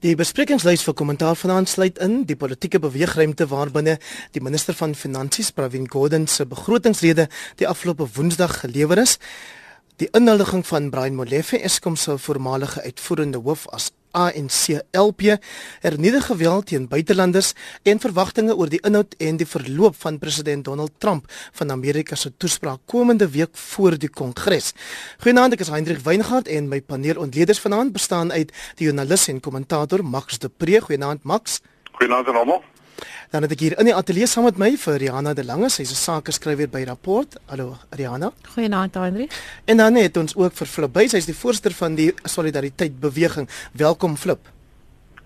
Die besprekingslys vir kommentaar vanaand sluit in die politieke beweegruimte waarbinne die minister van Finansies Pravin Gordhan se begrotingsrede die afgelope Woensdag gelewer is. Die inhuldiging van Brian Molefe, Eskom se voormalige uitvoerende hoof as ANC LP hernieude geweld teen buitelanders en verwagtinge oor die inhoud en die verloop van president Donald Trump van Amerika se toespraak komende week voor die Kongres. Goeienaand, ek is Hendrik Weingart en my paneel ontleeders vanaand bestaan uit die joernalis en kommentator Max de Pre. Goeienaand Max. Goeienaand aan almal. Dan het ek hier in die ateljee saam met my vir Rihanna de Lange, sy's 'n sakeskrywer by Rapport. Hallo Rihanna. Goeienaand Henry. En dan het ons ook vir Flip Buys, hy's die voorsteur van die Solidariteit Beweging. Welkom Flip.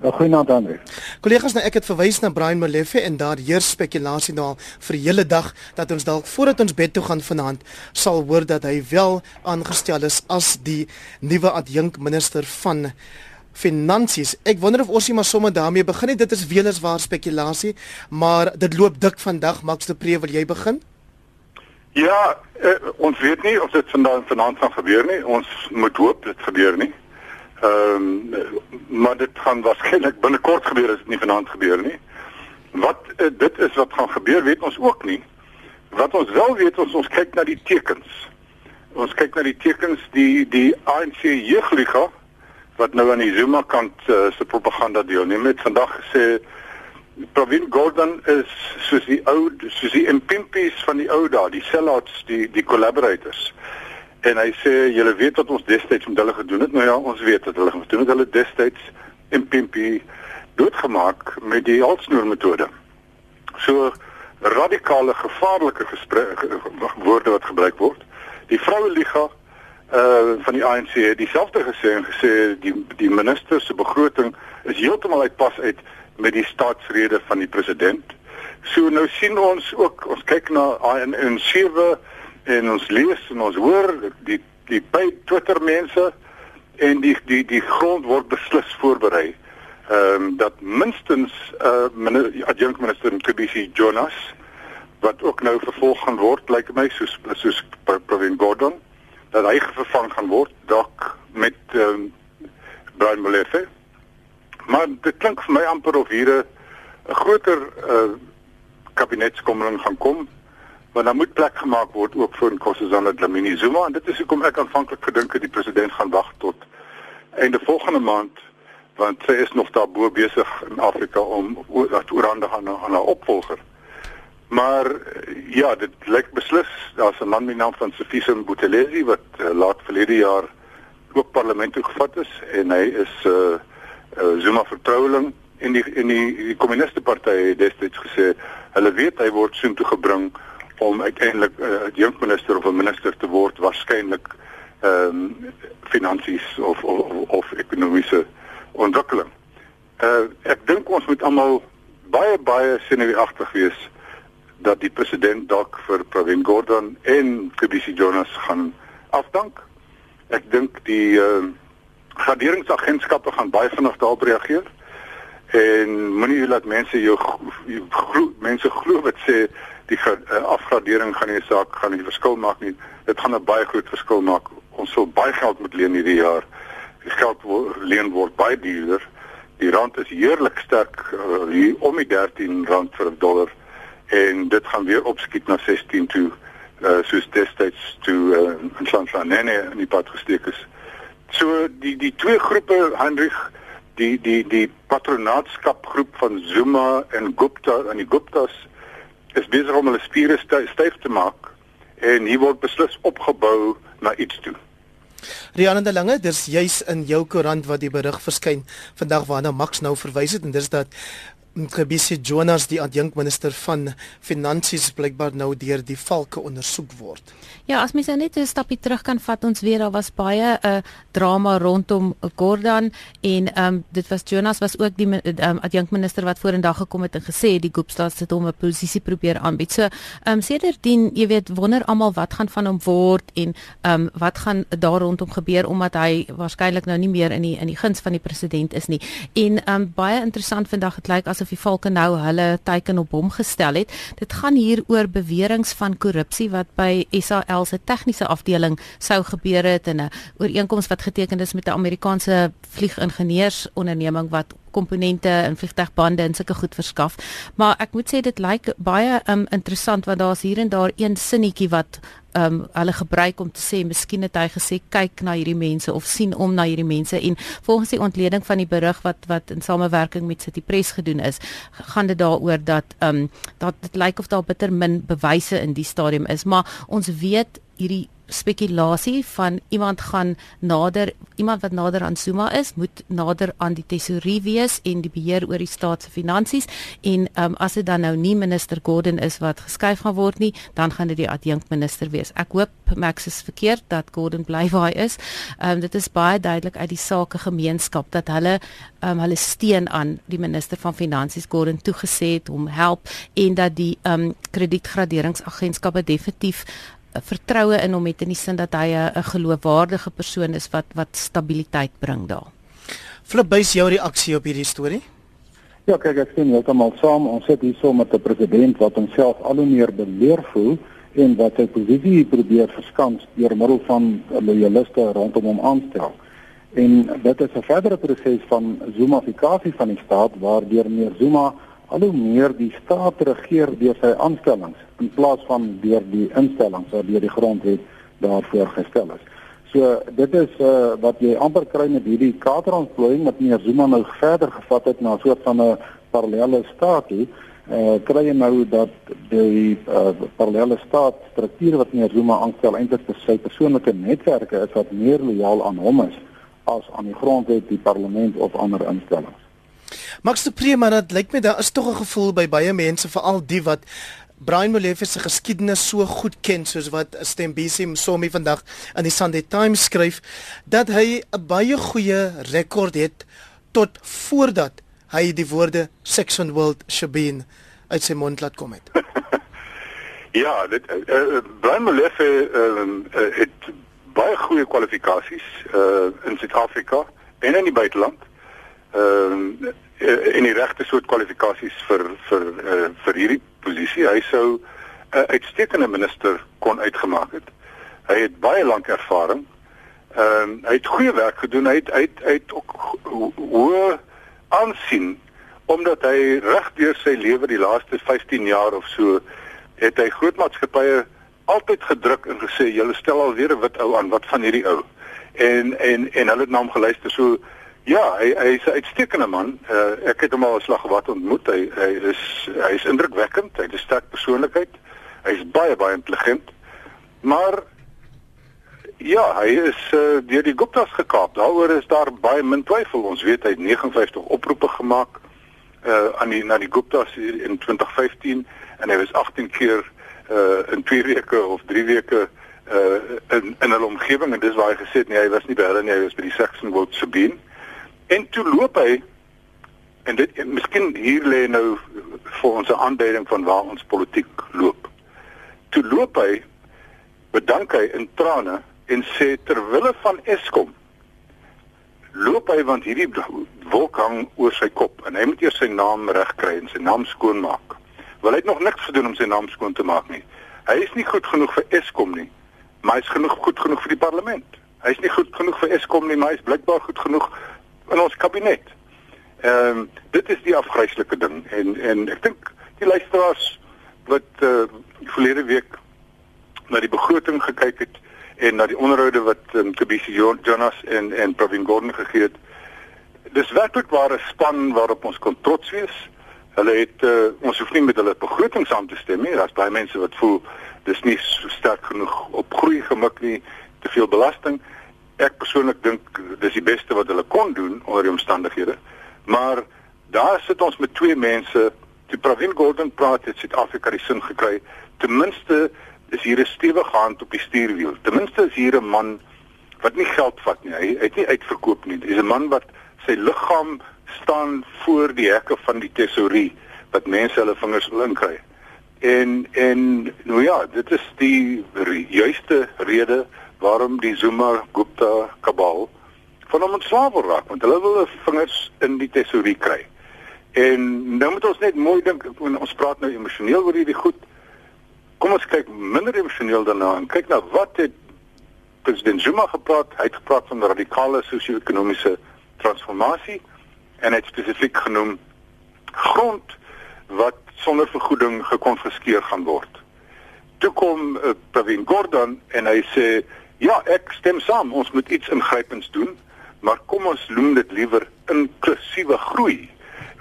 Ja, goeienaand Andre. Kollegas, nou ek het verwys na Brian Molefe en daar heers spekulasie nou vir die hele dag dat ons dalk voordat ons bed toe gaan vanaand sal hoor dat hy wel aangestel is as die nuwe adjunk minister van finansies. Ek wonder of ons nie maar sommer daarmee begin nie. Dit is weles waar spekulasie, maar dit loop dik vandag. Max de Pre, wil jy begin? Ja, eh, ons weet nie of dit vandag vanaand gaan gebeur nie. Ons moet hoop dit gebeur nie. Ehm um, maar dit gaan waarskynlik binnekort gebeur as dit nie vanaand gebeur nie. Wat uh, dit is wat gaan gebeur, weet ons ook nie. Wat ons wel weet, ons ons kyk na die tekens. Ons kyk na die tekens die die ANC jeugliga wat nou aan die Zuma kant uh, se propaganda deelneem het vandag gesê Provin Gordon is soos die ou soos die impimpies van die ou dae, die sellouts, die die collaborators. En hy sê julle weet wat ons destyds met hulle gedoen het. Nou ja, ons weet wat hulle gedoen het. Hulle destyds impimpie doodgemaak met die alsnoer metode. So radikale gevaarlike woorde wat gebruik word. Die vroue liga uh van die ANC het dieselfde gesê en gesê die die minister se begroting is heeltemal uitpas uit met die staatsrede van die president. So nou sien ons ook ons kyk na 7 en ons lees en ons hoor die die by Twitter mense en die die die grond word beslis voorberei. Ehm um, dat minstens uh adjunct minister Kobisi Jonas wat ook nou vervolg gaan word lyk like my soos soos Provin Gordon dat hy vervang gaan word dalk met ehm um, Brian Molefe. Maar dit klink vir my amper of hier 'n groter uh kabinetskomming gaan kom want dan moet plek gemaak word ook vir Nkosazana Dlamini Zuma en dit is hoekom ek aanvanklik gedink het die president gaan wag tot einde volgende maand want sy is nog daar bo besig in Afrika om dat oorhandig aan aan haar opvolger. Maar ja, dit lyk beslis daar's 'n man met naam van Sefisa Buthelezi wat uh, laat verlede jaar ook parlement toe gevat is en hy is 'n uh, uh, Zuma vertroueling in die in die, die kommuniste party het destyds gesê hulle weet hy word soontoe gebring om uiteindelik 'n uh, adjunkminister of 'n minister te word waarskynlik ehm um, finansies of of of ekonomiese ontwikkeling. Uh ek dink ons moet almal baie baie senuweeagtig wees dat die president dalk vir Pravin Gordhan en Kobisi Jonas gaan afdank. Ek dink die uh graderingsagentskappe gaan baie vinnig daarop reageer en moenie laat mense jou glo, mense glo wat sê die uh, afgradering gaan nie saak gaan nie verskil maak nie. Dit gaan 'n baie groot verskil maak. Ons sal baie geld moet leen hierdie jaar. Die geld word leen word baie duurder. Die rand is heerlik sterk uh, hier om die 13 rand vir 'n dollar en dit gaan weer opskiet na 16 toe uh, soos destyds toe uh, in Sansanene in die pad gesteek is. So die die twee groepe Hendrik die die die patronaatskap groep van Zuma en Gupta en die Guptas is besig om hulle spiere styf te maak en hier word beslis opgebou na iets toe. Rianne de Lange, dis juis in jou koerant wat die berig verskyn vandag waarna Max nou verwys het en dis dat Kobisi Jonas die adjunkminister van finansies blykbaar nou deur die valke ondersoek word. Ja, as mens nou net 'n stapie terug kan vat, ons weet daar was baie 'n uh, drama rondom Gordon en ehm um, dit was Jonas was ook die um, adjunkminister wat vorendag gekom het en gesê die Goopstad sit hom 'n posisie probeer aanbied. So, ehm um, sedertdien, jy weet, wonder almal wat gaan van hom word en ehm um, wat gaan daar rondom gebeur omdat hy waarskynlik nou nie meer in die in die guns van die president is nie. En ehm um, baie interessant vandag het lyk asof die valke nou hulle teiken op hom gestel het. Dit gaan hier oor beweringe van korrupsie wat by SAL se tegniese afdeling sou gebeur het en 'n ooreenkoms wat geteken is met 'n Amerikaanse vliegingenieursonderneming wat komponente en vliegtuigbande en sulke goed verskaf. Maar ek moet sê dit lyk baie um, interessant want daar's hier en daar een sinnetjie wat ehm um, hulle gebruik om te sê miskien het hy gesê kyk na hierdie mense of sien om na hierdie mense en volgens die ontleding van die berig wat wat in samewerking met City Press gedoen is gaan dit daaroor dat ehm um, dat dit lyk of daar bitter min bewyse in die stadium is maar ons weet hierdie spekulasie van iemand gaan nader iemand wat nader aan Zuma is moet nader aan die tesourier wees en die beheer oor die staat se finansies. En um, as dit dan nou nie minister Gordon is wat geskuif gaan word nie dan gaan dit die adjunkt minister wees. Ek hoop Max is verkeerd dat Gordon bly waar hy is. Um, dit is baie duidelik uit die sake gemeenskap dat hulle um, hulle steun aan die minister van finansies Gordon toegesê het om help en dat die um, kredietgraderingsagentskappe definitief vertroue in hom het in die sin dat hy 'n geloofwaardige persoon is wat wat stabiliteit bring daar. Flip bys jou reaksie op hierdie storie? Ja, kyk ek sien heeltemal saam. Ons sit hier so met 'n president wat homself al hoe meer beleer voel en wat sy posisie probeer verskans deur middel van loyaliste rondom hom aanstel. En dit is 'n verdere proses van Zumafikasie van die staat waardeur meer Zuma al hoe meer die staat regeer deur sy aanstellings in plaas van deur die instellings wat deur die grondwet daarvoor gestel is. So dit is uh, wat jy amper kry met hierdie kaderontplooiing wat meneer Zuma nou verder gevat het na van 'n parallelle staat hier. Uh, kry jy nou dat die uh, parallelle staat struktuur wat meneer Zuma aanstel eintlik vir sy persoonlike netwerke is wat meer lojaal aan hom is as aan die grondwet, die parlement of ander instellings. Max de Prima, dit lyk my daar is tog 'n gevoel by baie mense, veral die wat Brian Molefe se geskiedenis so goed ken soos wat Stembisi Msomi vandag in die Sunday Times skryf dat hy 'n baie goeie rekord het tot voordat hy die woorde sex and world shabin uit sy mond laat kom het. ja, dit uh, Brian Molefe uh, uh, het baie goeie kwalifikasies uh, in Suid-Afrika en in die buiteland. Ehm uh, en die regte soort kwalifikasies vir vir uh, vir hierdie posisie. Hy sou 'n uh, uitstekende minister kon uitgemaak het. Hy het baie lank ervaring. Ehm uh, hy het goeie werk gedoen. Hy het hy het, hy het ook hoë aansien omdat hy reg deur sy lewe die laaste 15 jaar of so het hy groot maatskappye altyd gedruk en gesê julle stel al weer 'n wit ou aan wat van hierdie ou en en en hulle het na hom geluister so Ja, hy hy is 'n uitstekende man. Uh, ek het hom al 'n slag wat ontmoet. Hy hy is hy is indrukwekkend. Hy het 'n sterk persoonlikheid. Hy is baie baie intelligent. Maar ja, hy is uh, deur die Gupta's gekaap. Daaroor is daar baie min twyfel. Ons weet hy het 59 oproepe gemaak uh aan die na die Gupta's in 2015 en hy was 18 keer uh in 2 weke of 3 weke uh in in 'n omgewing en dis waar hy gesê het nee, hy was nie by hulle nie, hy was by die Saxon Wold Sabine. En toe loop hy en dit miskien hier lê nou vir ons 'n aanduiding van waar ons politiek loop. Toe loop hy bedank hy in trane en sê ter wille van Eskom loop hy want hierdie wolk hang oor sy kop en hy moet eers sy naam regkry en sy naam skoon maak. Wel hy nog niks gedoen om sy naam skoon te maak nie. Hy is nie goed genoeg vir Eskom nie, maar hy is genoeg goed genoeg vir die parlement. Hy is nie goed genoeg vir Eskom nie, maar hy is blykbaar goed genoeg in ons kabinet. Ehm um, dit is die afgryslike ding en en ek dink die luisteraars wat eh uh, verlede week na die begroting gekyk het en na die onderhoude wat um, Kobisi Jonas en en Provin Gordon gegee het. Dis werklik ware span waarop ons kon trots wees. Hulle het uh, ons hoef nie met hulle begroting saam te stem nie. Daar's baie mense wat voel dis nie so sterk genoeg op groei gemik nie, te veel belasting ek persoonlik dink dis die beste wat hulle kon doen onder die omstandighede. Maar daar sit ons met twee mense, die Pravin Gordhan praat het Suid-Afrika die sin gekry. Ten minste is hier 'n stewige hand op die stuurwiel. Ten minste is hier 'n man wat nie geld vat nie. Hy, hy het nie uitverkoop nie. Dis 'n man wat sy liggaam staan voor die hekke van die tesourie wat mense hulle vingers wil inkry. En en nou ja, dit is die juiste rede waarom die Zuma Gupta kabal van hom ontslae wil raak want hulle wil hulle vingers in die tesourie kry. En nou moet ons net mooi dink ons praat nou emosioneel oor hierdie goed. Kom ons kyk minder emosioneel daarna en kyk na wat het president Zuma gepraat. Hy het gepraat van radikale sosio-ekonomiese transformasie en hy het spesifiek genoem grond wat sonder vergoeding gekonfiskeer gaan word. Toe kom uh, Pravin Gordhan en hy sê ja, ek stem saam, ons moet iets ingrypends doen, maar kom ons noem dit liewer inklusiewe groei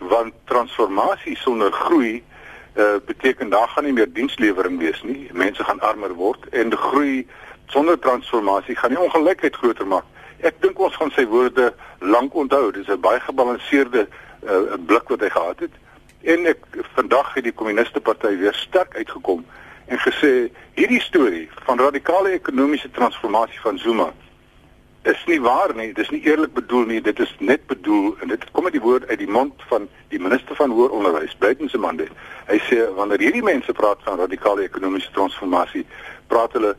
want transformasie sonder groei uh, beteken daar gaan nie meer dienslewering wees nie. Mense gaan armer word en groei sonder transformasie gaan die ongelykheid groter maak. Ek dink ons gaan sy woorde lank onthou. Dis 'n baie gebalanseerde uh, blik wat hy gehad het. En ek vandag het die kommuniste party weer sterk uitgekom en gesê hierdie storie van radikale ekonomiese transformasie van Zuma is nie waar nie. Dit is nie eerlik bedoel nie. Dit is net bedoel en dit kom uit die woord uit die mond van die minister van hoër onderwys, Buitensemande. Hy sê wanneer hierdie mense praat van radikale ekonomiese transformasie, praat hulle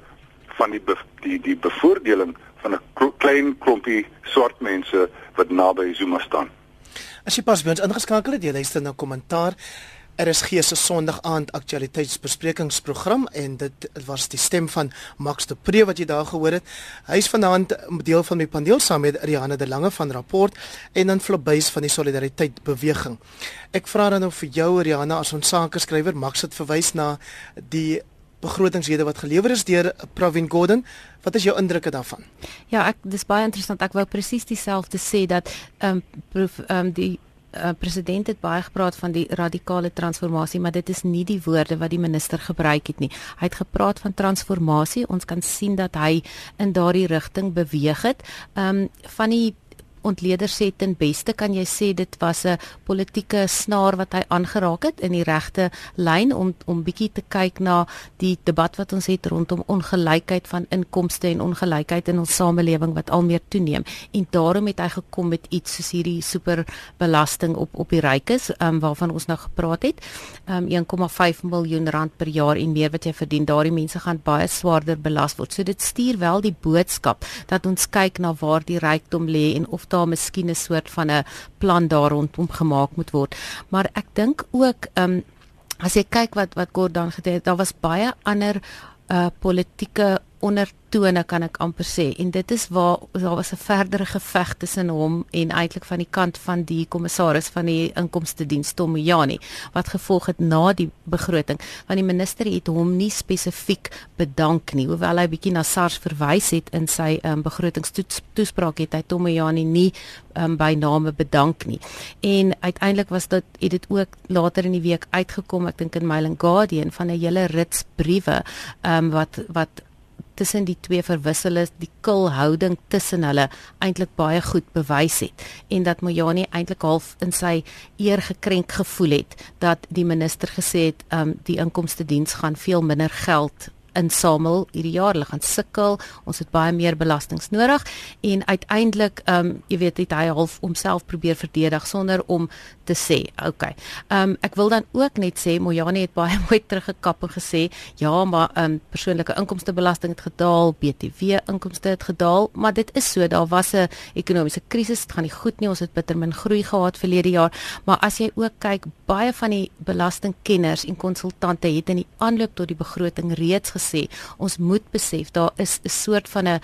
van die die die bevoordeling van 'n klein klompie swart mense wat naby Zuma staan. As jy pas by ons ingeskakel het, jy luister na kommentaar. RSG se Sondag aand aktualiteitsbesprekingsprogram en dit was die stem van Max de Pre wat jy daar gehoor het. Hy is vanaand deel van my paneel saam met Rihanna de Lange van Rapport en dan Flobbuys van die Solidariteit Beweging. Ek vra dan nou vir jou Rihanna as ons sakeskrywer Max het verwys na die begrotingsrede wat gelewer is deur Pravin Gordhan. Wat is jou indrukke daarvan? Ja, ek dis baie interessant. Ek wou presies dieselfde sê dat ehm um, ehm um, die uh, president het baie gepraat van die radikale transformasie, maar dit is nie die woorde wat die minister gebruik het nie. Hy het gepraat van transformasie. Ons kan sien dat hy in daardie rigting beweeg het. Ehm um, van die ontleder sê ten beste kan jy sê dit was 'n politieke snaar wat hy aangeraak het in die regte lyn om om bietjie te kyk na die debat wat ons het rondom ongelykheid van inkomste en ongelykheid in ons samelewing wat al meer toeneem. En daarom het hy gekom met iets soos hierdie superbelasting op op die rykes um, waarvan ons nou gepraat het. Um, 1,5 miljoen rand per jaar en meer wat jy verdien. Daardie mense gaan baie swaarder belas word. So dit stuur wel die boodskap dat ons kyk na waar die rykdom lê en of daar miskien 'n soort van 'n plan daar rondom gemaak moet word. Maar ek dink ook ehm um, as jy kyk wat wat Gordon gedoen het, daar was baie ander uh politieke onder tone kan ek amper sê. En dit is waar daar was 'n verdere geveg tussen hom en eintlik van die kant van die kommissaris van die inkomste diens Tomojani wat gevolg het na die begroting. Want die minister het hom nie spesifiek bedank nie. Hoewel hy bietjie na SARS verwys het in sy um, begrotingstoespraak het hy Tomojani nie um, by name bedank nie. En uiteindelik was dit het dit ook later in die week uitgekom ek dink in Mail and Guardian van 'n hele rits briewe um, wat wat tussen die twee verwissel is die kil houding tussen hulle eintlik baie goed bewys het en dat Mojani eintlik half in sy eer gekrenk gevoel het dat die minister gesê het um, die inkomste diens gaan veel minder geld insamel hierdie jaar. Hulle gaan sukkel. Ons het baie meer belastings nodig en uiteindelik ehm um, jy weet het hy half homself probeer verdedig sonder om te sê, okay. Ehm um, ek wil dan ook net sê Mojani het baie mooi teruggekap en gesê, ja, maar ehm um, persoonlike inkomstebelasting het gedaal, BTW inkomste het gedaal, maar dit is so, daar was 'n ekonomiese krisis, dit gaan nie goed nie. Ons het bitter min groei gehad verlede jaar, maar as jy ook kyk, baie van die belastingkenners en konsultante het in die aanloop tot die begroting reeds gesê ons moet besef daar is 'n soort van 'n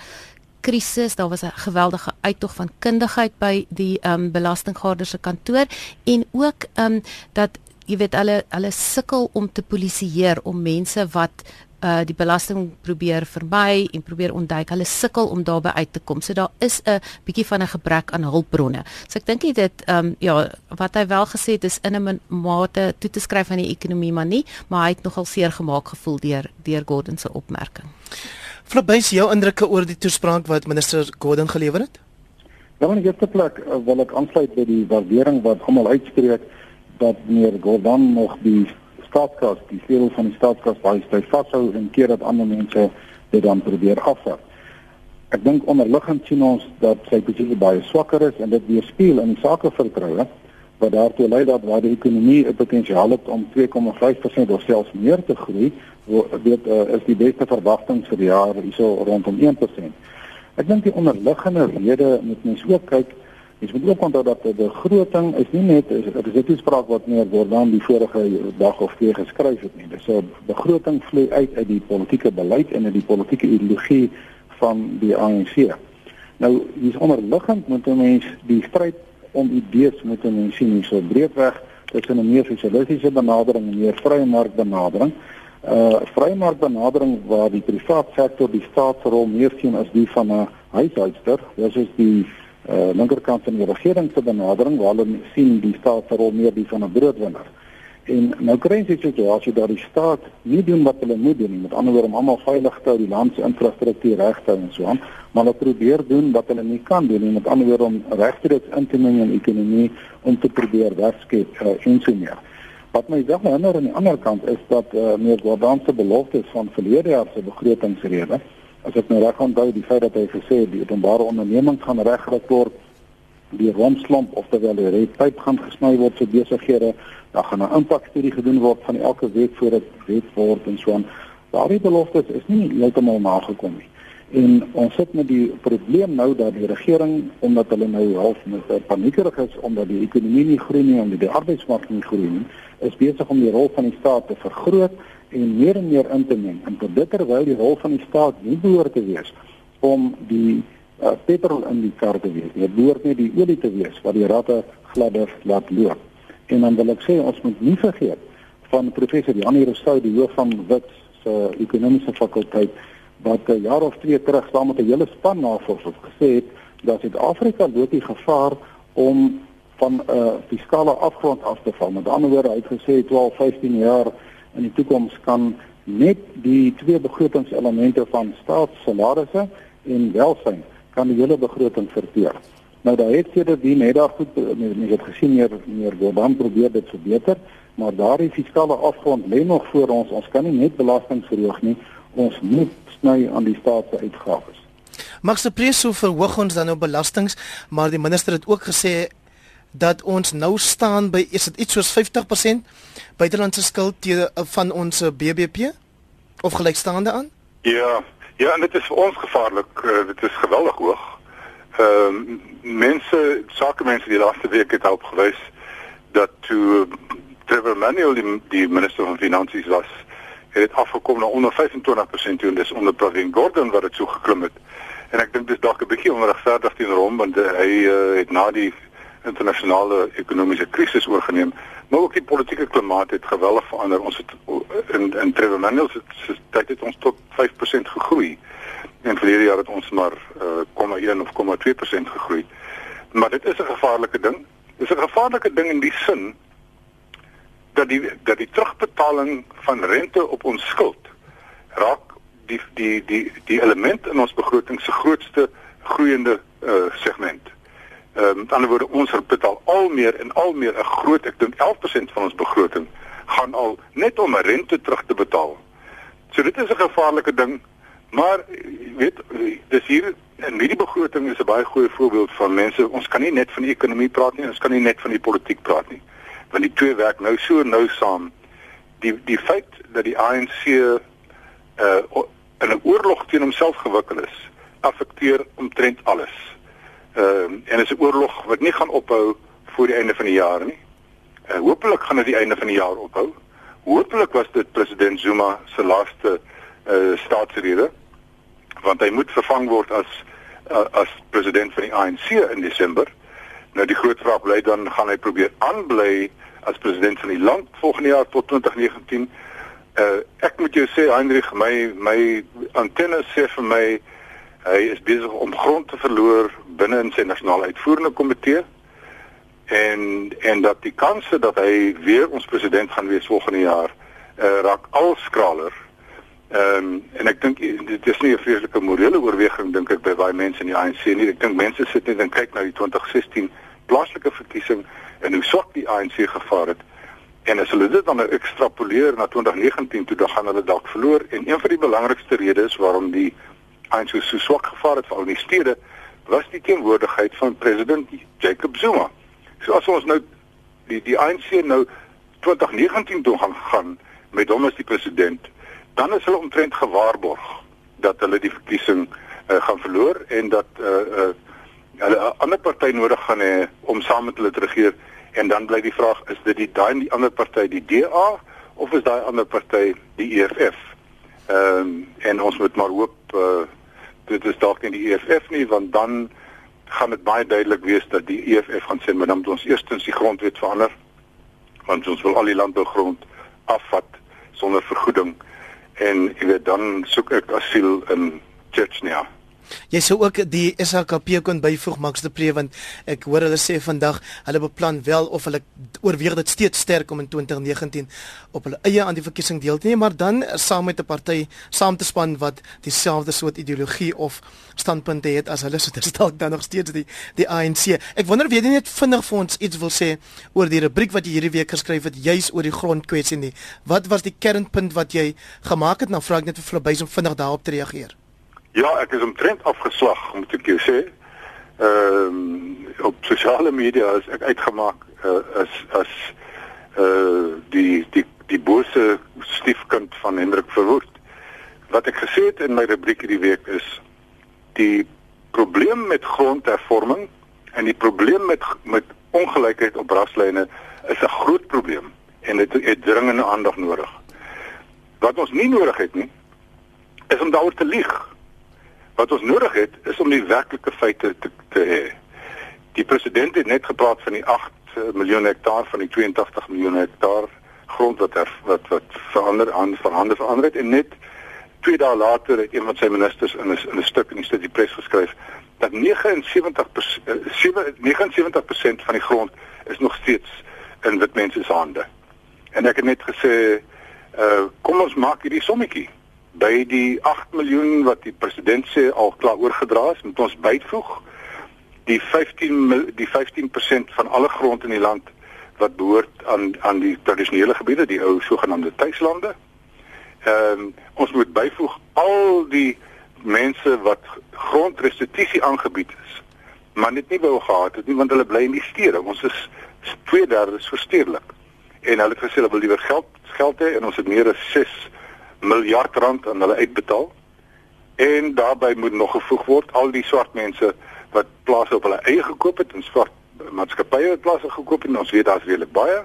krisis, daar was 'n geweldige uittog van kundigheid by die ehm um, belastinggaarder se kantoor en ook ehm um, dat jy weet hulle hulle sukkel om te polisieer om mense wat uh die belasting probeer vermy en probeer ontduik. Hulle sukkel om daarby uit te kom. So daar is 'n bietjie van 'n gebrek aan hulpbronne. So ek dink dit ehm um, ja, wat hy wel gesê het is in 'n mate toe te skryf aan die ekonomie maar nie, maar hy het nogal seer gemaak gevoel deur deur Gordon se opmerking. Flabys jou indrukke oor die toespraak wat minister Gordon gelewer het? Ja, in die eerste plek uh, wil ek aansluit by die waardering wat almal uitspreek dat meneer Gordon nog die staatskas, die sleutel van die staatskas baie styf vashou en keer dat ander mense dit dan probeer afvat. Ek dink onderliggend sien ons dat sy posisie baie swakker is en dit weerspieël in sakevertroue wat daartoe lei dat waar die ekonomie 'n potensiaal het om 2,5% of selfs meer te groei, dit uh, is die beste verwagting vir die jaar hierso rondom 1%. Ek dink die onderliggende rede moet mens ook kyk Ons moet ook onthou dat die begroting is nie net 'n resepspraak wat meer word dan die vorige dag of twee geskryf het nie. Dis 'n begroting vloei uit uit die politieke beleid en uit die politieke ideologie van die ANC. Nou, hier's onderliggend moet 'n mens die stryd om idees moet ons sien hier so breedweg tussen 'n meer sosialistiese benadering en 'n meer vrye mark benadering. Uh vrye mark benadering waar die privaat sektor die staatsrol meer sien as die van 'n huishoudster, dis is die uh linkerkant van die regering se benadering waar hulle sien die staatsrol meer die van 'n broodwinner. En nou kry jy 'n situasie dat die staat nie doen wat hulle moet doen nie. Met ander woorde om almal veilig te hou, die land se infrastruktuur reg te hou en so aan, maar hulle probeer doen wat hulle nie kan doen nie. Met ander woorde om regstreeks in te meng in die ekonomie om te probeer werkskep uh, en so meer. Wat my dan herinner aan die ander kant is dat uh, meer Gordon se beloftes van verlede jaar se begrotingsrede, as ek nou reg onthou, die feit dat hy gesê het die openbare ondernemings gaan reggerig word die romslomp of terwyl die redpyp gaan gesny word vir besighede, dan gaan 'n impakstudie gedoen word van elke week voordat wet word en so aan. Daardie beloftes is nie heeltemal nagekom nie. En ons sit met die probleem nou dat die regering omdat hulle nou half met paniekerig is omdat die ekonomie nie groei nie en die arbeidsmark nie groei nie, is besig om die rol van die staat te vergroot en meer en meer in te meng. En dit terwyl die rol van die staat nie behoort te wees om die uh, petrol in die kar te wees. Dit behoort net die olie te wees wat die ratte gladder laat loop. En dan wil ek sê ons moet nie vergeet van professor Janie Rousseau die hoof van Wits se ekonomiese fakulteit wat 'n jaar of twee terug saam met 'n hele span navorsers gesê het dat Suid-Afrika loop die gevaar om van 'n uh, fiskale afgrond af te val. Met ander woorde, hy het gesê 12, 15 jaar in die toekoms kan net die twee begrotingselemente van staatssalarisse en welsyn kan die hele begroting verteer. Nou daai het sedert die net daar goed mense het gesien meer meer Gordon probeer dit verbeter, maar daardie fiskale afgrond lê nog voor ons. Ons kan nie net belasting verhoog nie. Ons moet sny aan die staat se uitgawes. Max se preso verhoog ons dan nou belastings, maar die minister het ook gesê dat ons nou staan by is dit iets soos 50% buitelandse skuld te van ons BBP of gelykstaande aan? Ja, Ja, en dit is vir ons gevaarlik. Uh, dit is geweldig hoog. Ehm uh, mense, sakemense die laaste week het op gewys dat toe Trevor Manuel die, die minister van finansies was, het dit afgekom na onder 25% toe en dis onder Pravin Gordhan wat dit so geklim het. En ek dink dis dalk 'n bietjie onregverdig teenoor hom want uh, hy uh, het na die internasionale ekonomiese krisis oorgeneem. Maar ook die politieke klimaat het geweldig verander. Ons het in in Trevor Manuel se tyd het ons tot 5% gegroei. En verlede jaar het ons maar uh, 0,1 of 0,2% gegroei. Maar dit is 'n gevaarlike ding. Dit is 'n gevaarlike ding in die sin dat die dat die terugbetaling van rente op ons skuld raak die die die die element in ons begroting se grootste groeiende uh, segment. Ehm uh, met ander woorde ons betaal al meer en al meer 'n groot ek dink 11% van ons begroting gaan al net om rente terug te betaal. So dit is 'n gevaarlike ding, maar weet dis hier en hierdie begroting is 'n baie goeie voorbeeld van mense ons kan nie net van die ekonomie praat nie, ons kan nie net van die politiek praat nie. Want die twee werk nou so nou saam. Die die feit dat die ANC uh in 'n oorlog teen homself gewikkel is, affekteer omtrent alles. Ehm uh, en is 'n oorlog wat nie gaan ophou voor die einde van die jaar nie. Uh, Hoopelik gaan dit die einde van die jaar ophou. Hoopelik was dit president Zuma se laaste uh, staatsrede want hy moet vervang word as uh, as president van die ANC in Desember. Nou die groot vraag bly dan gaan hy probeer aanbly as president van die land volgende jaar tot 2019. Uh, ek moet jou sê Heinrich my my antenne sê vir my Hy is besig om grond te verloor binne in sy nasionale uitvoerende komitee en en dat die kanse dat hy weer ons president gaan wees volgende jaar uh, raak al skraler. Ehm um, en ek dink dit is nie 'n vreeslike morele oorweging dink ek by baie mense in die ANC nie. Ek dink mense sit net en kyk na die 2016 plaaslike verkiesing en hoe swak die ANC gevaar het. En as hulle dit dan nou ekstrapoleer na 2019 toe dan gaan hulle dalk verloor en een van die belangrikste redes waarom die ANC so, so swak gevaar het veral in die stede was die teenwoordigheid van president Jacob Zuma. So as ons nou die die ANC nou 2019 toe gaan gaan met hom as die president, dan is hulle omtrent gewaarborg dat hulle die verkiesing uh, gaan verloor en dat uh uh hulle 'n ander party nodig gaan hê om saam met hulle te regeer en dan bly die vraag is dit die daai die ander party die DA of is daai ander party die EFF? Ehm um, en ons moet maar hoop uh dit is dalk nie die EFF nie want dan gaan dit baie duidelik wees dat die EFF gaan sê maar dan moet ons eerstens die grondwet verander want ons wil al die landbougrond afvat sonder vergoeding en jy weet dan soek ek asiel in Chechnya. Jy sou ook die SHKP kon byvoeg Max de Pre want ek hoor hulle sê vandag hulle beplan wel of hulle oorweeg dit steeds sterk om in 2019 op hulle eie aan die verkiesing deel te neem maar dan saam met 'n party saam te span wat dieselfde soort ideologie of standpunte het as hulle so dit dalk dan nog steeds die die ANC. Ek wonder of jy net vinnig vir ons iets wil sê oor die rubriek wat jy hierdie week geskryf het juis oor die grondkwessie nie. Wat was die kernpunt wat jy gemaak het? Nou vra ek net vir Flabys om vinnig daarop te reageer. Ja, ek is omtrent afgeslag, moet ek jou sê. Ehm um, op sosiale media is ek uitgemaak uh, as as uh die die die bose stiefkind van Hendrik Verwoerd. Wat ek gesê het in my rubriek hierdie week is die probleem met grondhervorming en die probleem met met ongelykheid op raslyne is 'n groot probleem en dit het, het dringende aandag nodig. Wat ons nie nodig het nie is om daaroor te lieg. Wat ons nodig het is om die werklike feite te te hê. Die president het net gepraat van die 8 eh, miljoen hektaar van die 82 miljoen hektaar grond wat er, wat wat verander aan verhande verander het en net twee dae later het een van sy ministers in 'n in 'n stuk in die City Press geskryf dat 79% 79% eh, van die grond is nog steeds in wit mense se hande. En ek het net gesê, uh, kom ons maak hierdie sommetjie by die 8 miljoen wat die president sê al klaar oorgedra is, moet ons byvoeg die 15 die 15% van alle grond in die land wat behoort aan aan die tradisionele gebiede, die ou sogenaamde tuislande. Ehm um, ons moet byvoeg al die mense wat grondrestituisie aangebied is, maar net nie wou gehad het nie want hulle bly in die stede. Ons is 2/3 verstedelik. En hulle het gesê hulle wil liewer geld geld hê en ons het meer as 6 miljard rand aan hulle uitbetaal. En daarbey moet nog gevoeg word al die swart mense wat plase op hulle eie gekoop het en swart maatskappye wat plase gekoop het. Ons weet daar's redelik baie.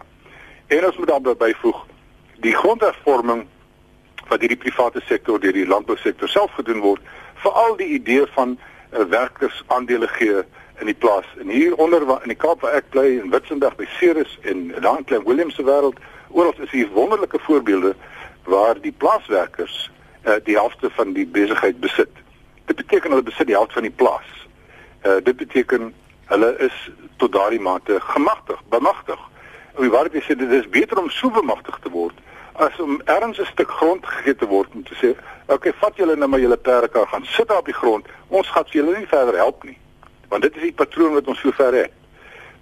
En ons moet daarbey byvoeg die grondhervorming wat hierdie private sektor deur die landbousektor self gedoen word, veral die idee van uh, werkers aandele gee in die plaas. En hier onder in die Kaap waar ek bly in Witsenberg by Ceres en dan Klein Willem se wêreld, oral is hier wonderlike voorbeelde waar die plaaswerkers uh, die helfte van die besigheid besit. Dit beteken hulle besit die helfte van die plaas. Uh, dit beteken hulle is tot daardie mate gemagtig, bemagtig. Wie waar dit dit is beter om so bemagtig te word as om ergens 'n stuk grond gegee te word om te sê, "Oké, okay, vat julle nou maar julle perdekar gaan sit daar op die grond. Ons gaan julle nie verder help nie." Want dit is die patroon wat ons so ver het.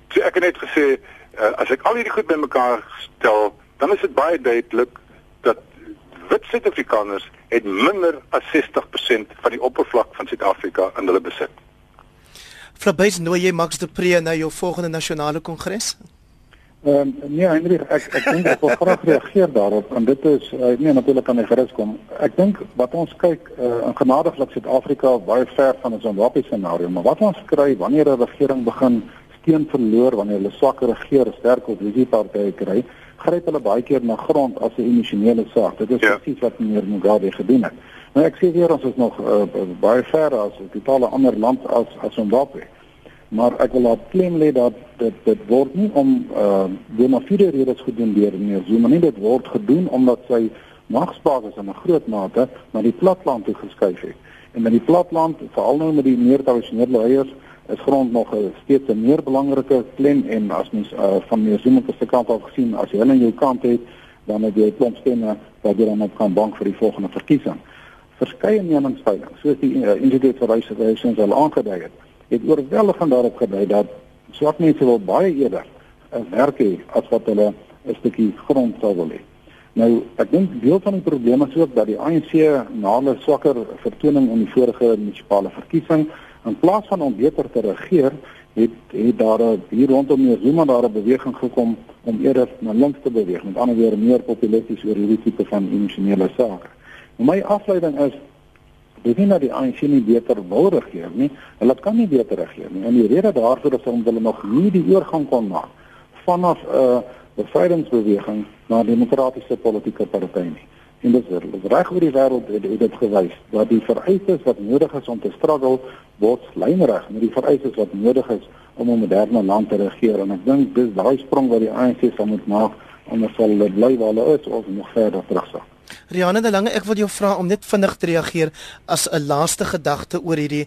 So ek het net gesê, uh, as ek al hierdie goed bymekaar stel, dan is dit baie duidelik dat wit Suid-Afrikaners het minder as 60% van die oppervlak van Suid-Afrika in hulle besit. Flabys nou jy Max de Pre na jou volgende nasionale kongres? Ehm um, nee Hendrik, ek ek dink ek wil graag reageer daarop en dit is uh, nee natuurlik kan ek gerus kom. Ek dink wat ons kyk uh, in genadiglik Suid-Afrika baie ver van 'n Zimbabwe scenario, maar wat ons kry wanneer 'n regering begin steun verloor, wanneer hulle swakker regeer, sterk oppositiepartye kry, gryp hulle baie keer na grond as 'n emosionele saak. Dit is ja. presies wat meneer Mugabe gedoen het. Nou ek sê weer ons is nog uh, baie ver as 'n totale ander land as as Zimbabwe. Maar ek wil op klem lê dat dit dit word nie om uh die mafie redes gedoen deur meneer Zuma nie, dit word gedoen omdat sy magsbasis in 'n groot mate na die platland toe geskuif het. En met die platland, veral nou met die meer tradisionele leiers, is grond nog 'n steeds 'n meer belangrike klem en as mens uh, van Zuma se kant af gesien as jy hulle aan jou kant het dan het jy 'n klomp stemme wat jy dan op kan bank vir die volgende verkiesing. Verskeie meningspeilings soos die uh, Institute for Race Relations al aangedui het, het oorweldigend daarop gedui dat swart mense wil baie eerder 'n werk hê as wat hulle 'n stukkie grond sou wil hê. Nou, ek dink deel van die probleem is ook dat die ANC na hulle swakker vertoning in die vorige munisipale verkiesing In plaas van om beter te regeer, het het daar hier rondom die Zuma daar 'n beweging gekom om eerder na links te beweeg, met ander woorde meer populisties oor hierdie tipe van emosionele sake. En my afleiding is dis nie dat die ANC nie beter wil regeer nie, hulle kan nie beter regeer nie. En die rede daarvoor is omdat hulle nog nie die oorgang kon maak vanaf 'n uh, bevrydingsbeweging na 'n demokratiese politieke party nie. En dit is reg oor die wêreld het, het dit gewys dat die vereistes wat nodig is om te struggle word lynreg met die vereistes wat nodig is om 'n moderne land te regeer en ek dink dis daai sprong wat die ANC sal moet maak om ons sal bly waar hulle is of nog verder terugsak. Rianne de Lange, ek wil jou vra om net vinnig te reageer as 'n laaste gedagte oor hierdie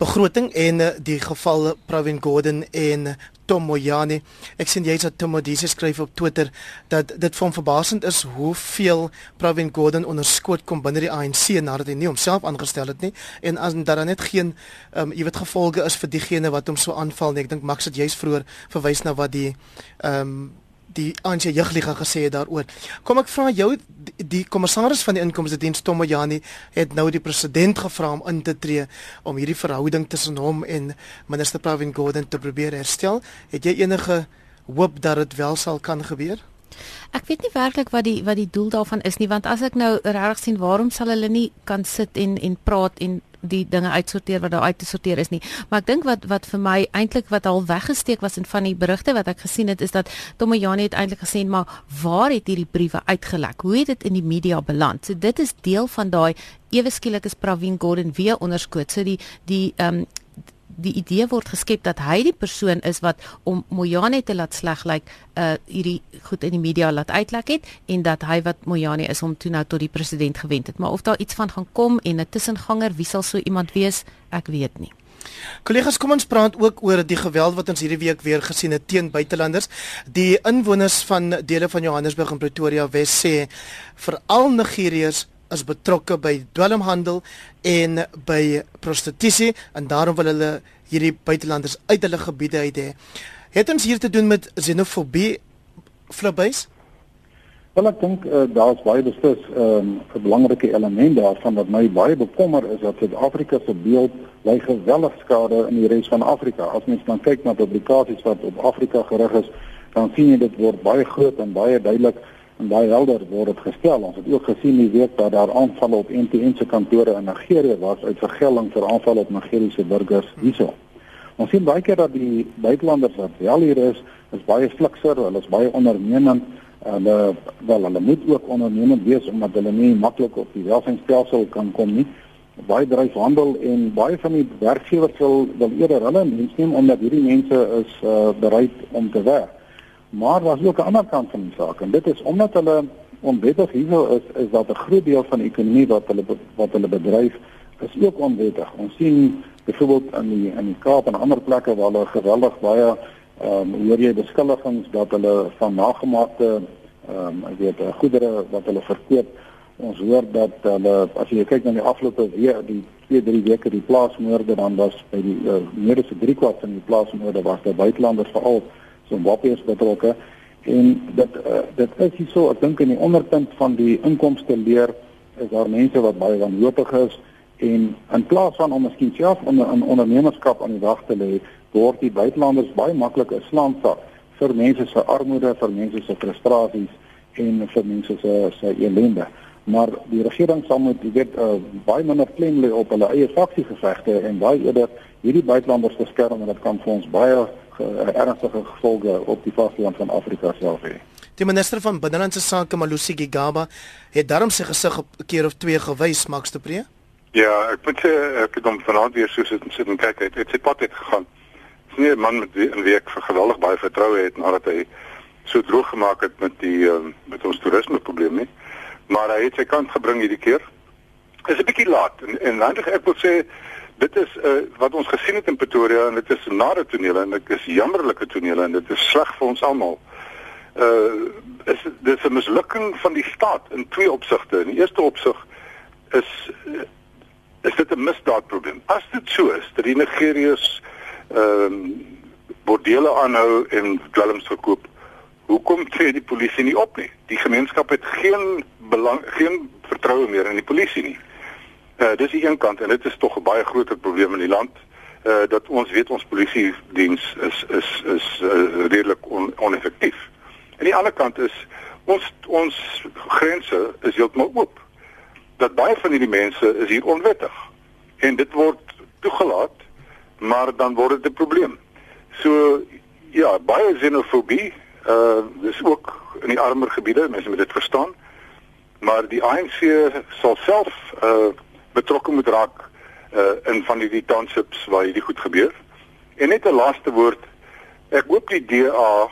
begroting en eh, die geval Pravin Gordhan en Tom Moyane. Ek sien jy het Tom Modise skryf op Twitter dat dit vir hom verbasend is hoeveel Pravin Gordhan onderskoot kom binne die ANC nadat hy nie homself aangestel het nie en as daar net geen um, jy weet gevolge is vir diegene wat hom so aanval nie. Ek dink Max het juist vroeër verwys na wat die ehm um, die ANC jeugliga gesê het daaroor. Kom ek vra jou die, die kommissaris van die inkomste diens Tomojani het nou die president gevra om in te tree om hierdie verhouding tussen hom en minister Pravin Gordhan te probeer herstel. Het jy enige hoop dat dit wel sal kan gebeur? Ek weet nie werklik wat die wat die doel daarvan is nie want as ek nou regtig sien waarom sal hulle nie kan sit en en praat en die dinge uitsorteer wat daar uit te sorteer is nie. Maar ek dink wat wat vir my eintlik wat al weggesteek was in van die berigte wat ek gesien het is dat Tomojani het eintlik gesê maar waar het hierdie briewe uitgelek? Hoe het dit in die media beland? So dit is deel van daai ewe skielik is Pravin Gordhan weer onderskoot. So die die ehm um, die idee word geskep dat hy die persoon is wat om Mojane te laat sleg lyk like, uh hierdie goed in die media laat uitlek het en dat hy wat Mojane is om toe nou tot die president gewend het maar of daar iets van gaan kom en 'n tussenganger wie sal so iemand wees ek weet nie Kollegas, kom ons praat ook oor die geweld wat ons hierdie week weer gesien het teen buitelanders. Die inwoners van dele van Johannesburg en Pretoria Wes sê veral Nigeriërs is betrokke by dwelmhandel en by prostitusie en daarom wil hulle hierdie buitelanders uit hulle gebiede uit hê. Het ons hier te doen met xenofobie flubbies? Wel ek dink uh, daar's baie beslis ehm, 'n um, belangrike element daarvan wat my baie bekommer is dat Suid-Afrika se beeld lei geweldig skade in die res van Afrika. As mens dan kyk na publikasies wat op Afrika gerig is, dan sien jy dit word baie groot en baie duidelik en baie helder word dit gestel. Ons het ook gesien die week dat daar aanvalle op NTN se kantore in Nigerië was uit vergelding vir aanvalle op Nigeriese burgers hierso. Ons sien baie keer dat die buitelanders wat wel hier is, is baie flikser, hulle is baie ondernemend en uh, wel hulle moet ook ondernemend wees omdat hulle nie maklik op die welsynsstelsel kan kom nie. Baie dryf handel en baie van die werkgewers wil wil eerder hulle mense neem omdat hierdie mense is uh, bereid om te werk. Maar daar's ook 'n ander kant van die saak en dit is omdat hulle onwettig hierso is, is dat 'n groot deel van die ekonomie wat hulle wat hulle bedryf is ook onwettig. Ons sien byvoorbeeld in die in die Kaap en ander plekke waar hulle geweldig baie ehm um, hoor jy beskuldigings dat hulle van nagemaakte ehm um, weet eh, goedere wat hulle verkoop. Ons hoor dat hulle as jy kyk na die afgelope week die 2 3 weke die plaasmoorde dan was by die uh, meer as 3 kwart van die plaasmoorde was daar buitelanders veral Zimbabwe is betrokke. En dit uh, dit is hierso ek dink in die onderpunt van die inkomste leer is daar mense wat baie wanhoopig is en in plaas van om miskien self onder in ondernemerskap aan die dag te lê word die buitelanders baie maklik 'n slaansak vir mense se armoede vir mense se frustrasies en vir mense se se ellende. Maar die regering sal moet weet uh, baie minder klem lê op hulle eie faksiegevegte en baie eerder hierdie buitelanders beskerm en dit kan vir ons baie uh, ernstige gevolge op die vasteland van Afrika self hê. Die minister van binnelandse sake Malusi Gigaba het daarom sy gesig op 'n keer of twee gewys Max de Pre. Ja, ek moet sê ek het hom vanaand weer so sit en sit en kyk het. Het sy pad het gegaan. Dis nie 'n man met wie 'n week vir geweldig baie vertroue het nadat hy so droog gemaak het met die uh, met ons toerisme probleem nie. Maar hy het sy kant gebring hierdie keer. Is 'n bietjie laat en en eintlik ek wil sê dit is uh, wat ons gesien het in Pretoria en dit is nare tonele en dit is jammerlike tonele en dit is sleg vir ons almal. Uh is dit 'n mislukking van die staat in twee opsigte. In die eerste opsig is is dit 'n misdaadprobleem. As dit so is dat die Nigeriërs ehm um, bordele aanhou en dwelms verkoop, hoekom tree die polisie nie op nie? Die gemeenskap het geen belang geen vertroue meer in die polisie nie. Uh, dis die een kant en dit is tog 'n baie groter probleem in die land uh dat ons weet ons polisie diens is is is uh, redelik on, oneffektief. En die ander kant is ons ons grense is heeltemal oop. Dat baie van hierdie mense is hier onwettig en dit word toegelaat, maar dan word dit 'n probleem. So ja, baie xenofobie uh dis ook in die armer gebiede, mense moet dit verstaan. maar die ANC sal self uh betrokke moet raak uh in van die townships waar hierdie goed gebeur. En net 'n laaste woord. Ek hoop die DA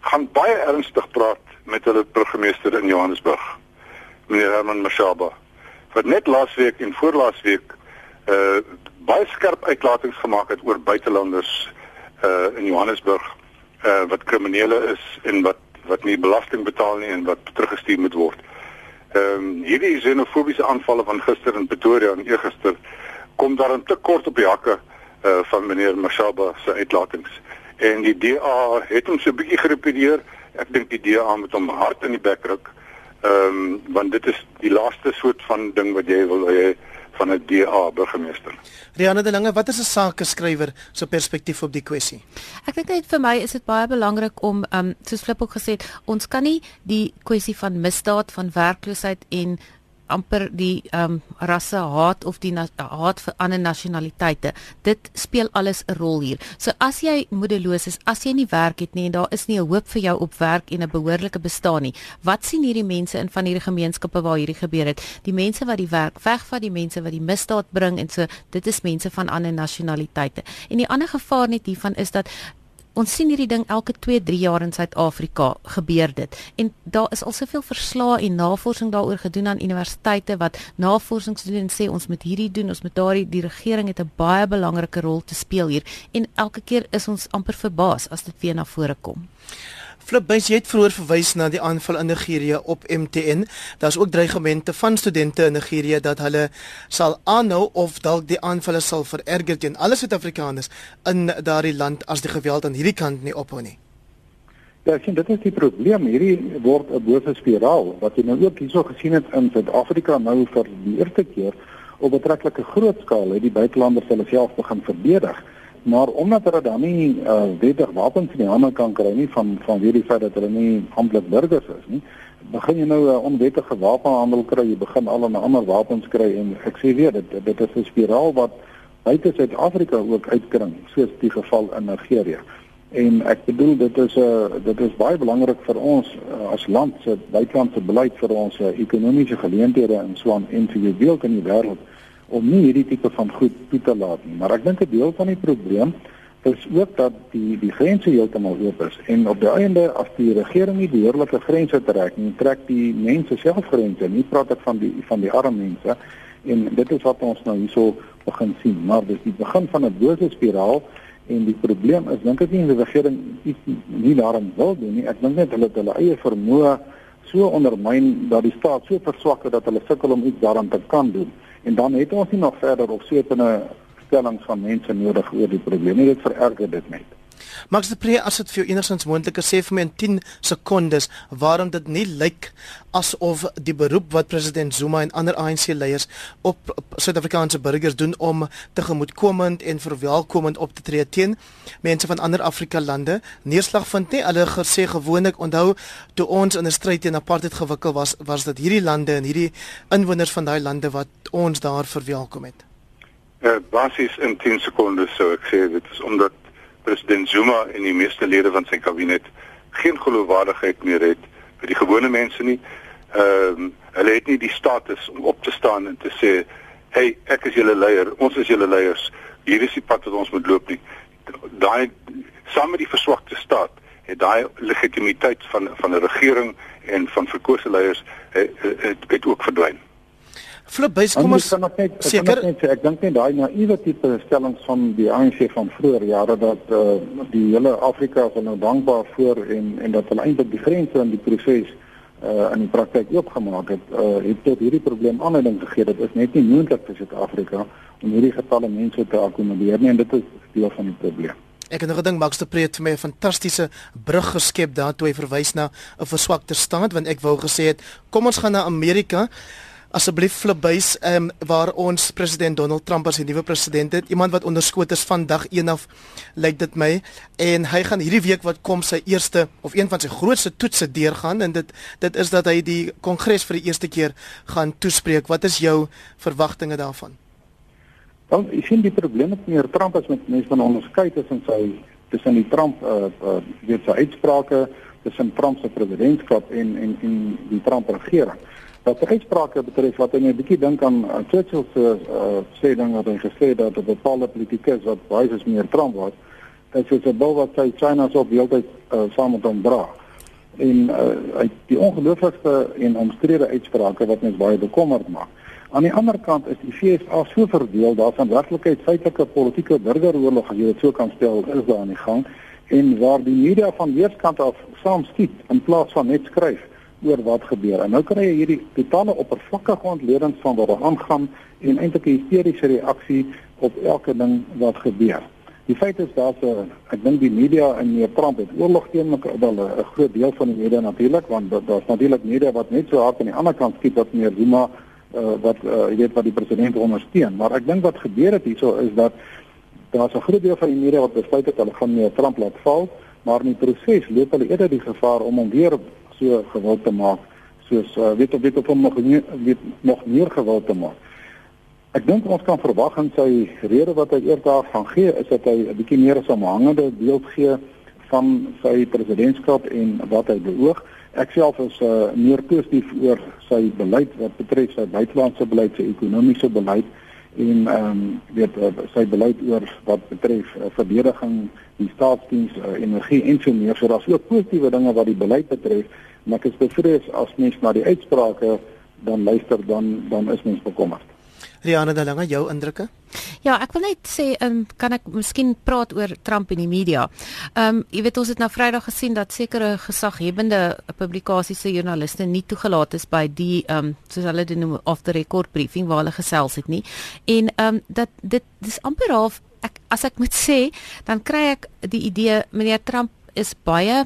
gaan baie ernstig praat met hulle burgemeester in Johannesburg, meneer Herman Mashaba. Wat net laasweek en voorlaasweek uh baie skerp uitlatings gemaak het oor buitelanders uh in Johannesburg uh wat kriminele is en wat wat nie belasting betaal nie en wat teruggestuur moet word. Ehm um, hierdie xenofobiese aanvalle van gister in Pretoria en eergister kom daarin te kort op die hakke uh van meneer Mashaba se uitlatings. En die DA het hom so 'n bietjie gerepeteer. Ek dink die DA moet hom hard in die bek druk. Ehm um, want dit is die laaste soort van ding wat jy wil hê van 'n DA burgemeester. Rianne de Lange, wat is 'n sakeskrywer se perspektief op die kwessie? Ek dink net vir my is dit baie belangrik om um soos Flip ook gesê het, ons kan nie die kwessie van misdaad, van werkloosheid en amper die ehm um, rasse haat of die haat vir ander nasionaliteite. Dit speel alles 'n rol hier. So as jy moedeloos is, as jy nie werk het nie en daar is nie 'n hoop vir jou op werk en 'n behoorlike bestaan nie, wat sien hierdie mense in van hierdie gemeenskappe waar hierdie gebeur het? Die mense wat die werk wegvat, die mense wat die misdaad bring en so, dit is mense van ander nasionaliteite. En die ander gevaar net hiervan is dat Ons sien hierdie ding elke 2-3 jaar in Suid-Afrika gebeur dit. En daar is al soveel verslae en navorsing daaroor gedoen aan universiteite wat navorsing doen en sê ons moet hierdie doen, ons moet daardie die regering het 'n baie belangrike rol te speel hier en elke keer is ons amper verbaas as dit weer na vore kom. Flip Bys het vroeër verwys na die aanval in Nigerië op MTN. Daar's ook dreigemente van studente in Nigerië dat hulle sal aanhou of dalk die aanvalle sal vererger teen alle Suid-Afrikaners in daardie land as die geweld aan hierdie kant nie ophou nie. Ja, sien, dit is die probleem. Hierdie word 'n bose spiraal wat jy nou ook hierso gesien het in Suid-Afrika nou vir die eerste keer op betreklike groot skaal het die buitelanders hulle self begin verdedig maar omdat hulle dan nie uh, wettig wapens in die hande kan kry nie van van wie die feit dat hulle nie amptelik burgers is nie begin jy nou 'n uh, onwettige wapenhandel kry jy begin al 'n ander wapens kry en ek sê weer dit dit is 'n spiraal wat buite Suid-Afrika ook uitkring soos die geval in Nigerië en ek bedoel dit is 'n uh, dit is baie belangrik vir ons uh, as land se buitelandse beleid vir ons uh, ekonomiese geleenthede en so aan en vir die beeld in die wêreld om nie hierdie tipe van goed toe te laat nie. Maar ek dink 'n deel van die probleem is ook dat die die grense heeltemal oop is en op die einde as die regering nie behoorlike grense trek nie, trek die mense self grense. Nie praat ek van die van die arme mense en dit is wat ons nou hierso begin sien. Maar dis die begin van 'n bose spiraal en die probleem is dink ek nie die regering iets nie daarin wil doen nie. Ek dink net hulle het hulle eie vermoë so ondermyn dat die staat so verswak het dat hulle sukkel om iets daaraan te kan doen. En dan het ons nie nog verder of sekere stellings van mense nodig oor die probleem nie. Dit vererger dit net. Max de Pre, as dit vir jou enigstens moontlik is, sê vir my in 10 sekondes waarom dit nie lyk asof die beroep wat president Zuma en ander ANC leiers op Suid-Afrikaanse burgers doen om tegemoetkomend en verwelkomend op te tree teen mense van ander Afrika lande neerslag vind nie. Hulle gesê gewoonlik onthou toe ons in 'n stryd teen apartheid gewikkel was, was dit hierdie lande en hierdie inwoners van daai lande wat ons daar verwelkom het. Uh, basies in 10 sekondes sou ek sê dit is omdat president Zuma en die meeste lede van sy kabinet geen geloofwaardigheid meer het vir die gewone mense nie. Ehm um, hulle het nie die status om op te staan en te sê, "Hey, ek is julle leier, ons is julle leiers. Hier is die pad wat ons moet loop nie." Daai saam met die verswakte staat het daai legitimiteit van van 'n regering en van verkose leiers het, het, het, het ook verdwyn. Flip bys kom ons seker ek dink net daai naïewe tipe stellings van die ANC van vroeër jare dat uh, die hele Afrika van nou dankbaar voor en en dat hulle eintlik die grense in die proses uh, in die praktyk oopgemaak het uh, het tot hierdie probleem aanleiding gegee. Dit is net nie moontlik vir Suid-Afrika om hierdie getalle mense te akkommodeer nie en dit is deel van die probleem. Ek het nog gedink Max de Preet vir my 'n fantastiese brug geskep daartoe hy verwys na 'n verswakte staat want ek wou gesê het kom ons gaan na Amerika asseblief flipbuis ehm um, waar ons president Donald Trump as die nuwe president het. Iemand wat onderskoot is van dag 1 af lyk dit my. En hy gaan hierdie week wat kom sy eerste of een van sy grootste toetse deurgaan. En dit dit is dat hy die kongres vir die eerste keer gaan toespreek. Wat is jou verwagtinge daarvan? Want ek sien die probleem met meneer Trump as met mense van onderskei tussen sy tussen die Trump uh, uh weet sy uitsprake tussen Trump se presidentskap en en en die Trump regering. Wat die uitsprake betref wat hy 'n bietjie dink aan uh, Churchill se uh, sê ding wat hy gesê het dat 'n bepaalde politikus wat baie is meer Trump was, dit is 'n bal wat sy China so heeltyd uh, saam met hom dra. En uh, hy die ongelooflikste en omstrede uitsprake wat mens baie bekommerd maak. Aan die ander kant is die FSA so verdeel, daar's 'n werklikheid feitelike politieke burgeroorlog as jy dit so kan stel, is daar aan die gang en waar die media van weerskant af saamskiet in plaas van net skryf oor wat gebeur. En nou kry jy hierdie totale oppervlakkige ontleding van wat daar aangaan en eintlik 'n hysteriese reaksie op elke ding wat gebeur. Die feit is dat uh, ek dink die media in meer Trump het oorlog teen mekaar wel 'n groot deel van die media natuurlik want daar's natuurlik media wat net so hard aan die ander kant skiet wat meer Zuma uh, wat uh, jy weet wat die president ondersteun. Maar ek dink wat gebeur het hierso is dat daar's 'n groot deel van die media wat besluit het hulle gaan nie Trump laat val, maar in die proses loop hulle eerder die gevaar om hom weer so geweld te maak soos uh, weet of weet of hom nog nie weet nog meer geweld te maak. Ek dink ons kan verwag en sy rede wat hy eerder gaan gee is dat hy 'n bietjie meer as 'n hangende beeld gee van sy presidentskap en wat hy beoog. Ek self is uh, meer positief oor sy beleid wat betref sy buitelandse beleid, sy ekonomiese beleid en ehm um, weet uh, sy beleid oor wat betref uh, verdediging, die staatsdiens, uh, energie en so meer. So daar's ook positiewe dinge wat die beleid betref, maar ek is bevrees as mens na die uitsprake dan luister dan dan is mens bekommerd. Riana de Lange, jou indrukke? Ja, ek wil net sê, um, kan ek miskien praat oor Trump en die media. Ehm um, jy weet ons het nou Vrydag gesien dat sekere gesaghebende publikasies se joernaliste nie toegelaat is by die ehm um, soos hulle dit noem off the record briefing waar hulle gesels het nie. En ehm um, dat dit dis amper half ek as ek moet sê, dan kry ek die idee meneer Trump is baie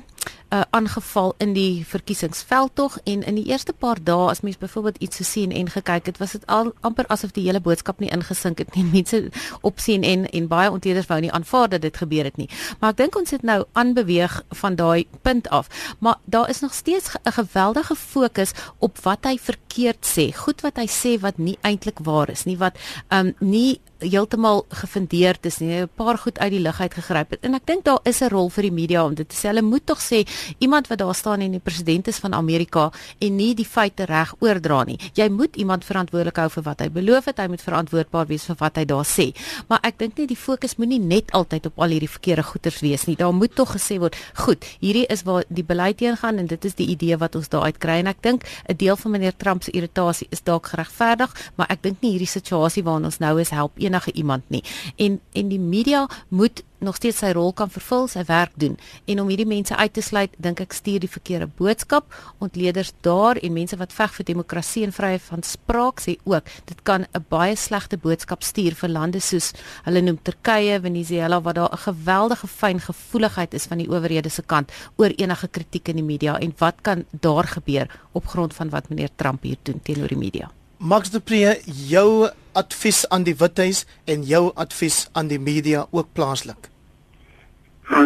uh, aangeval in die verkiesingsveldtog en in die eerste paar dae as mens byvoorbeeld iets gesien en gekyk het was dit al amper asof die hele boodskap nie ingesink het nie. Mense opsien en en baie ontleeders wou nie aanvaar dat dit gebeur het nie. Maar ek dink ons het nou aanbeweeg van daai punt af. Maar daar is nog steeds 'n geweldige fokus op wat hy verkeerd sê. Goed wat hy sê wat nie eintlik waar is nie wat um nie heeltemal gefundeerd is nie 'n paar goed uit die lug uit gegryp het. En ek dink daar is 'n rol vir die media om dit te sê. Hulle moet tog sê iemand wat daar staan en die president is van Amerika en nie die feite reg oordra nie. Jy moet iemand verantwoordelik hou vir wat hy beloof het. Hy moet verantwoordbaar wees vir wat hy daar sê. Maar ek dink nie die fokus moenie net altyd op al hierdie verkeerde goeters wees nie. Daar moet tog gesê word, goed, hierdie is waar die beleid heen gaan en dit is die idee wat ons daar uit kry en ek dink 'n deel van meneer Trump se irritasie is dalk geregverdig, maar ek dink nie hierdie situasie waarin ons nou is help enige iemand nie. En en die media moet nog steeds sy rol kan vervul, sy werk doen. En om hierdie mense uit te sluit, dink ek stuur die verkeerde boodskap. Ontleeders daar en mense wat veg vir demokrasie en vryheid van spraak sê ook, dit kan 'n baie slegte boodskap stuur vir lande soos hulle noem Turkye, Venezuela waar daar 'n geweldige fyn gevoeligheid is van die owerhede se kant oor enige kritiek in die media en wat kan daar gebeur op grond van wat meneer Trump hier doen teenoor die media. Max de Pre, jou advies aan die Withuis en jou advies aan die media ook plaaslik.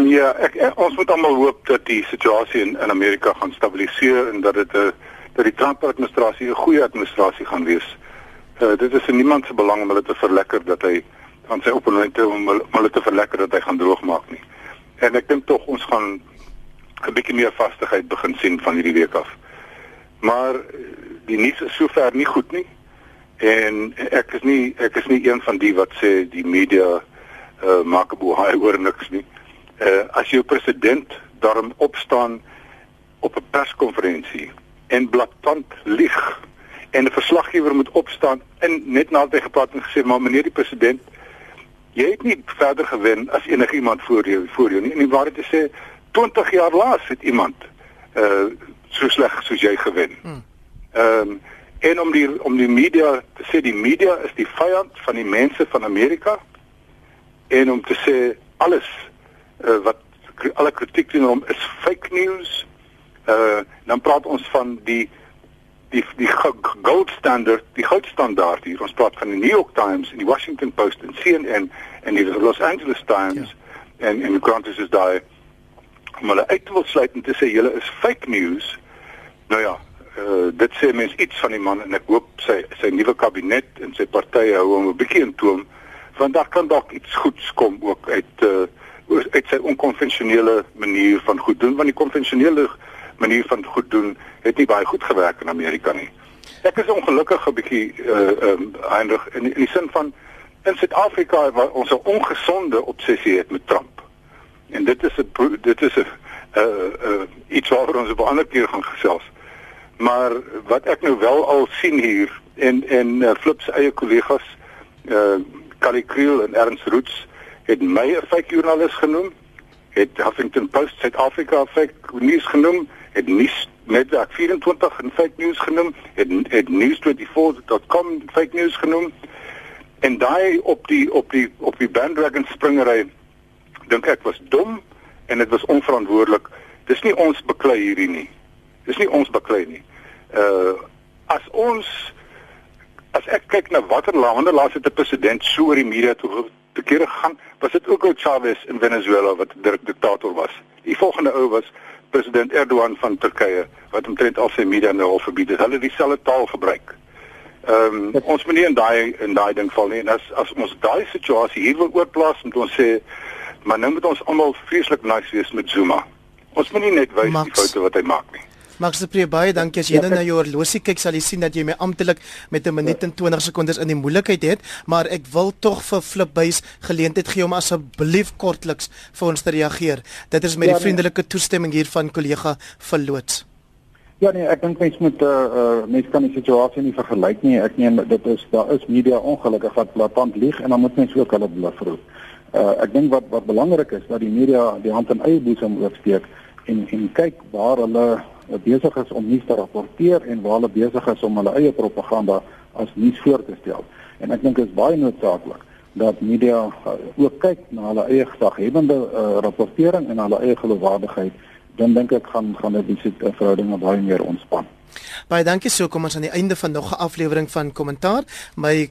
Ja, ek, ek ons moet almal hoop dat die situasie in in Amerika gaan stabiliseer en dat dit 'n uh, dat die Trump administrasie 'n goeie administrasie gaan wees. Uh, dit is in niemand se belang om hulle te verlekker dat hy aan sy opponente om hulle te verlekker dat hy gaan droogmaak nie. En ek dink tog ons gaan 'n bietjie meer vastigheid begin sien van hierdie week af. Maar die nuus is sover nie goed nie. En ek is nie ek is nie een van die wat sê die media uh, maak 'n bohaai oor niks nie. Uh as jou president daarom opstaan op 'n perskonferensie en blaatant lieg en 'n verslaggewer moet opstaan en net nadat hy gepraat en gesê maar meneer die president jy het nie verder gewen as enigiemand voor jou voor jou nie en die waarheid is sê 20 jaar laas het iemand uh so sleg soos jy gewen. Hmm. Ehm um, en om die om die media te sê die media is die vyand van die mense van Amerika en om te sê alles uh, wat alle kritiek teen hom is fake news. Uh dan praat ons van die die die gold standard, die goud standaard hier. Ons praat van die New York Times en die Washington Post en CNN en die Los Angeles Times ja. en en die krantes is daai om hulle uit te wil sluit en te sê julle is fake news. Nou ja, uh, dit sê mens iets van die man en ek hoop sy sy nuwe kabinet en sy partye hou hom 'n bietjie in toom want daar kan dalk iets goeds kom ook uit uh, uit sy onkonvensionele manier van goed doen want die konvensionele manier van goed doen het nie baie goed gewerk in Amerika nie. Ek is ongelukkig 'n bietjie uh um eindig in, in die sin van in Suid-Afrika waar ons 'n ongesonde obsessie het met Trump. En dit is 'n dit is 'n uh uh iets waaroor ons op 'n ander keer gaan gesels. Maar wat ek nou wel al sien hier en en uh, Flip se eie kollegas uh Kali Kriel en Ernst Roots het my 'n fake joernalis genoem, het Huffington Post Suid-Afrika fake nuus genoem, het nuus netwerk 24 en fake news genoem, het het news24.com fake news genoem. En daai op die op die op die bandwagon springery dink ek was dom en dit was onverantwoordelik. Dis nie ons beklei hierdie nie. Dis nie ons beklei nie. Uh as ons as ek kyk na watter lande laas het 'n president so oor die media toe te kere gaan, was dit ook ou Chavez in Venezuela wat 'n diktator was. Die volgende ou was president Erdogan van Turkye wat omtrent al sy media nou al verbied het. Hulle dieselfde taal gebruik. Ehm um, ons moet nie in daai in daai ding val nie. En as as ons daai situasie hier wil oorplaas, moet ons sê maar nou moet ons almal vreeslik nice wees met Zuma. Ons moet nie net wys die foute wat hy maak nie. Max de Pre baie dankie as jy ja, nou na jou horlosie kyk sal jy sien dat jy my amptelik met 'n minuut en 20 sekondes in die moeilikheid het, maar ek wil tog vir Flip Buys geleentheid gee om asseblief kortliks vir ons te reageer. Dit is met ja, die nee. vriendelike toestemming hier van kollega Verloots. Ja nee, ek dink mens moet 'n uh, uh, mens kan die situasie nie vergelyk nie. Ek neem dit is daar is media ongelukkig wat blaatant lieg en dan moet mens ook hulle bluf roep. Uh, ek dink wat wat belangrik is dat die media die hand in eie boesem oopsteek en en kyk waar hulle besig is om nuus te rapporteer en waar hulle besig is om hulle eie propaganda as nuus voor te stel. En ek dink dit is baie noodsaaklik dat media uh, ook kyk na hulle eie gesaghebende uh, rapportering en hulle eie geloofwaardigheid. Dan dink ek gaan gaan dit die uh, verhoudinge baie meer ontspan. Baie dankie so kom ons aan die einde van nog 'n aflewering van kommentaar. My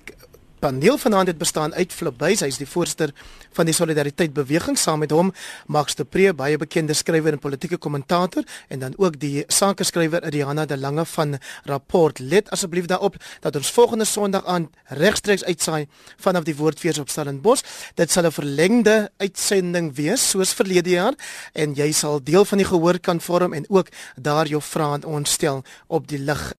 paneel vanaand het bestaan uit Flipbuys, hy's die voorsteur van die Solidariteit Beweging saam met hom Max de Pre, baie bekende skrywer en politieke kommentator en dan ook die sakeskrywer Adriana de Lange van Rapport. Let asseblief daarop dat ons volgende Sondag aan regstreeks uitsaai vanaf die Woordfees op Stellenbosch. Dit sal 'n verlengde uitsending wees soos verlede jaar en jy sal deel van die gehoor kan vorm en ook daar jou vrae aan ons stel op die lig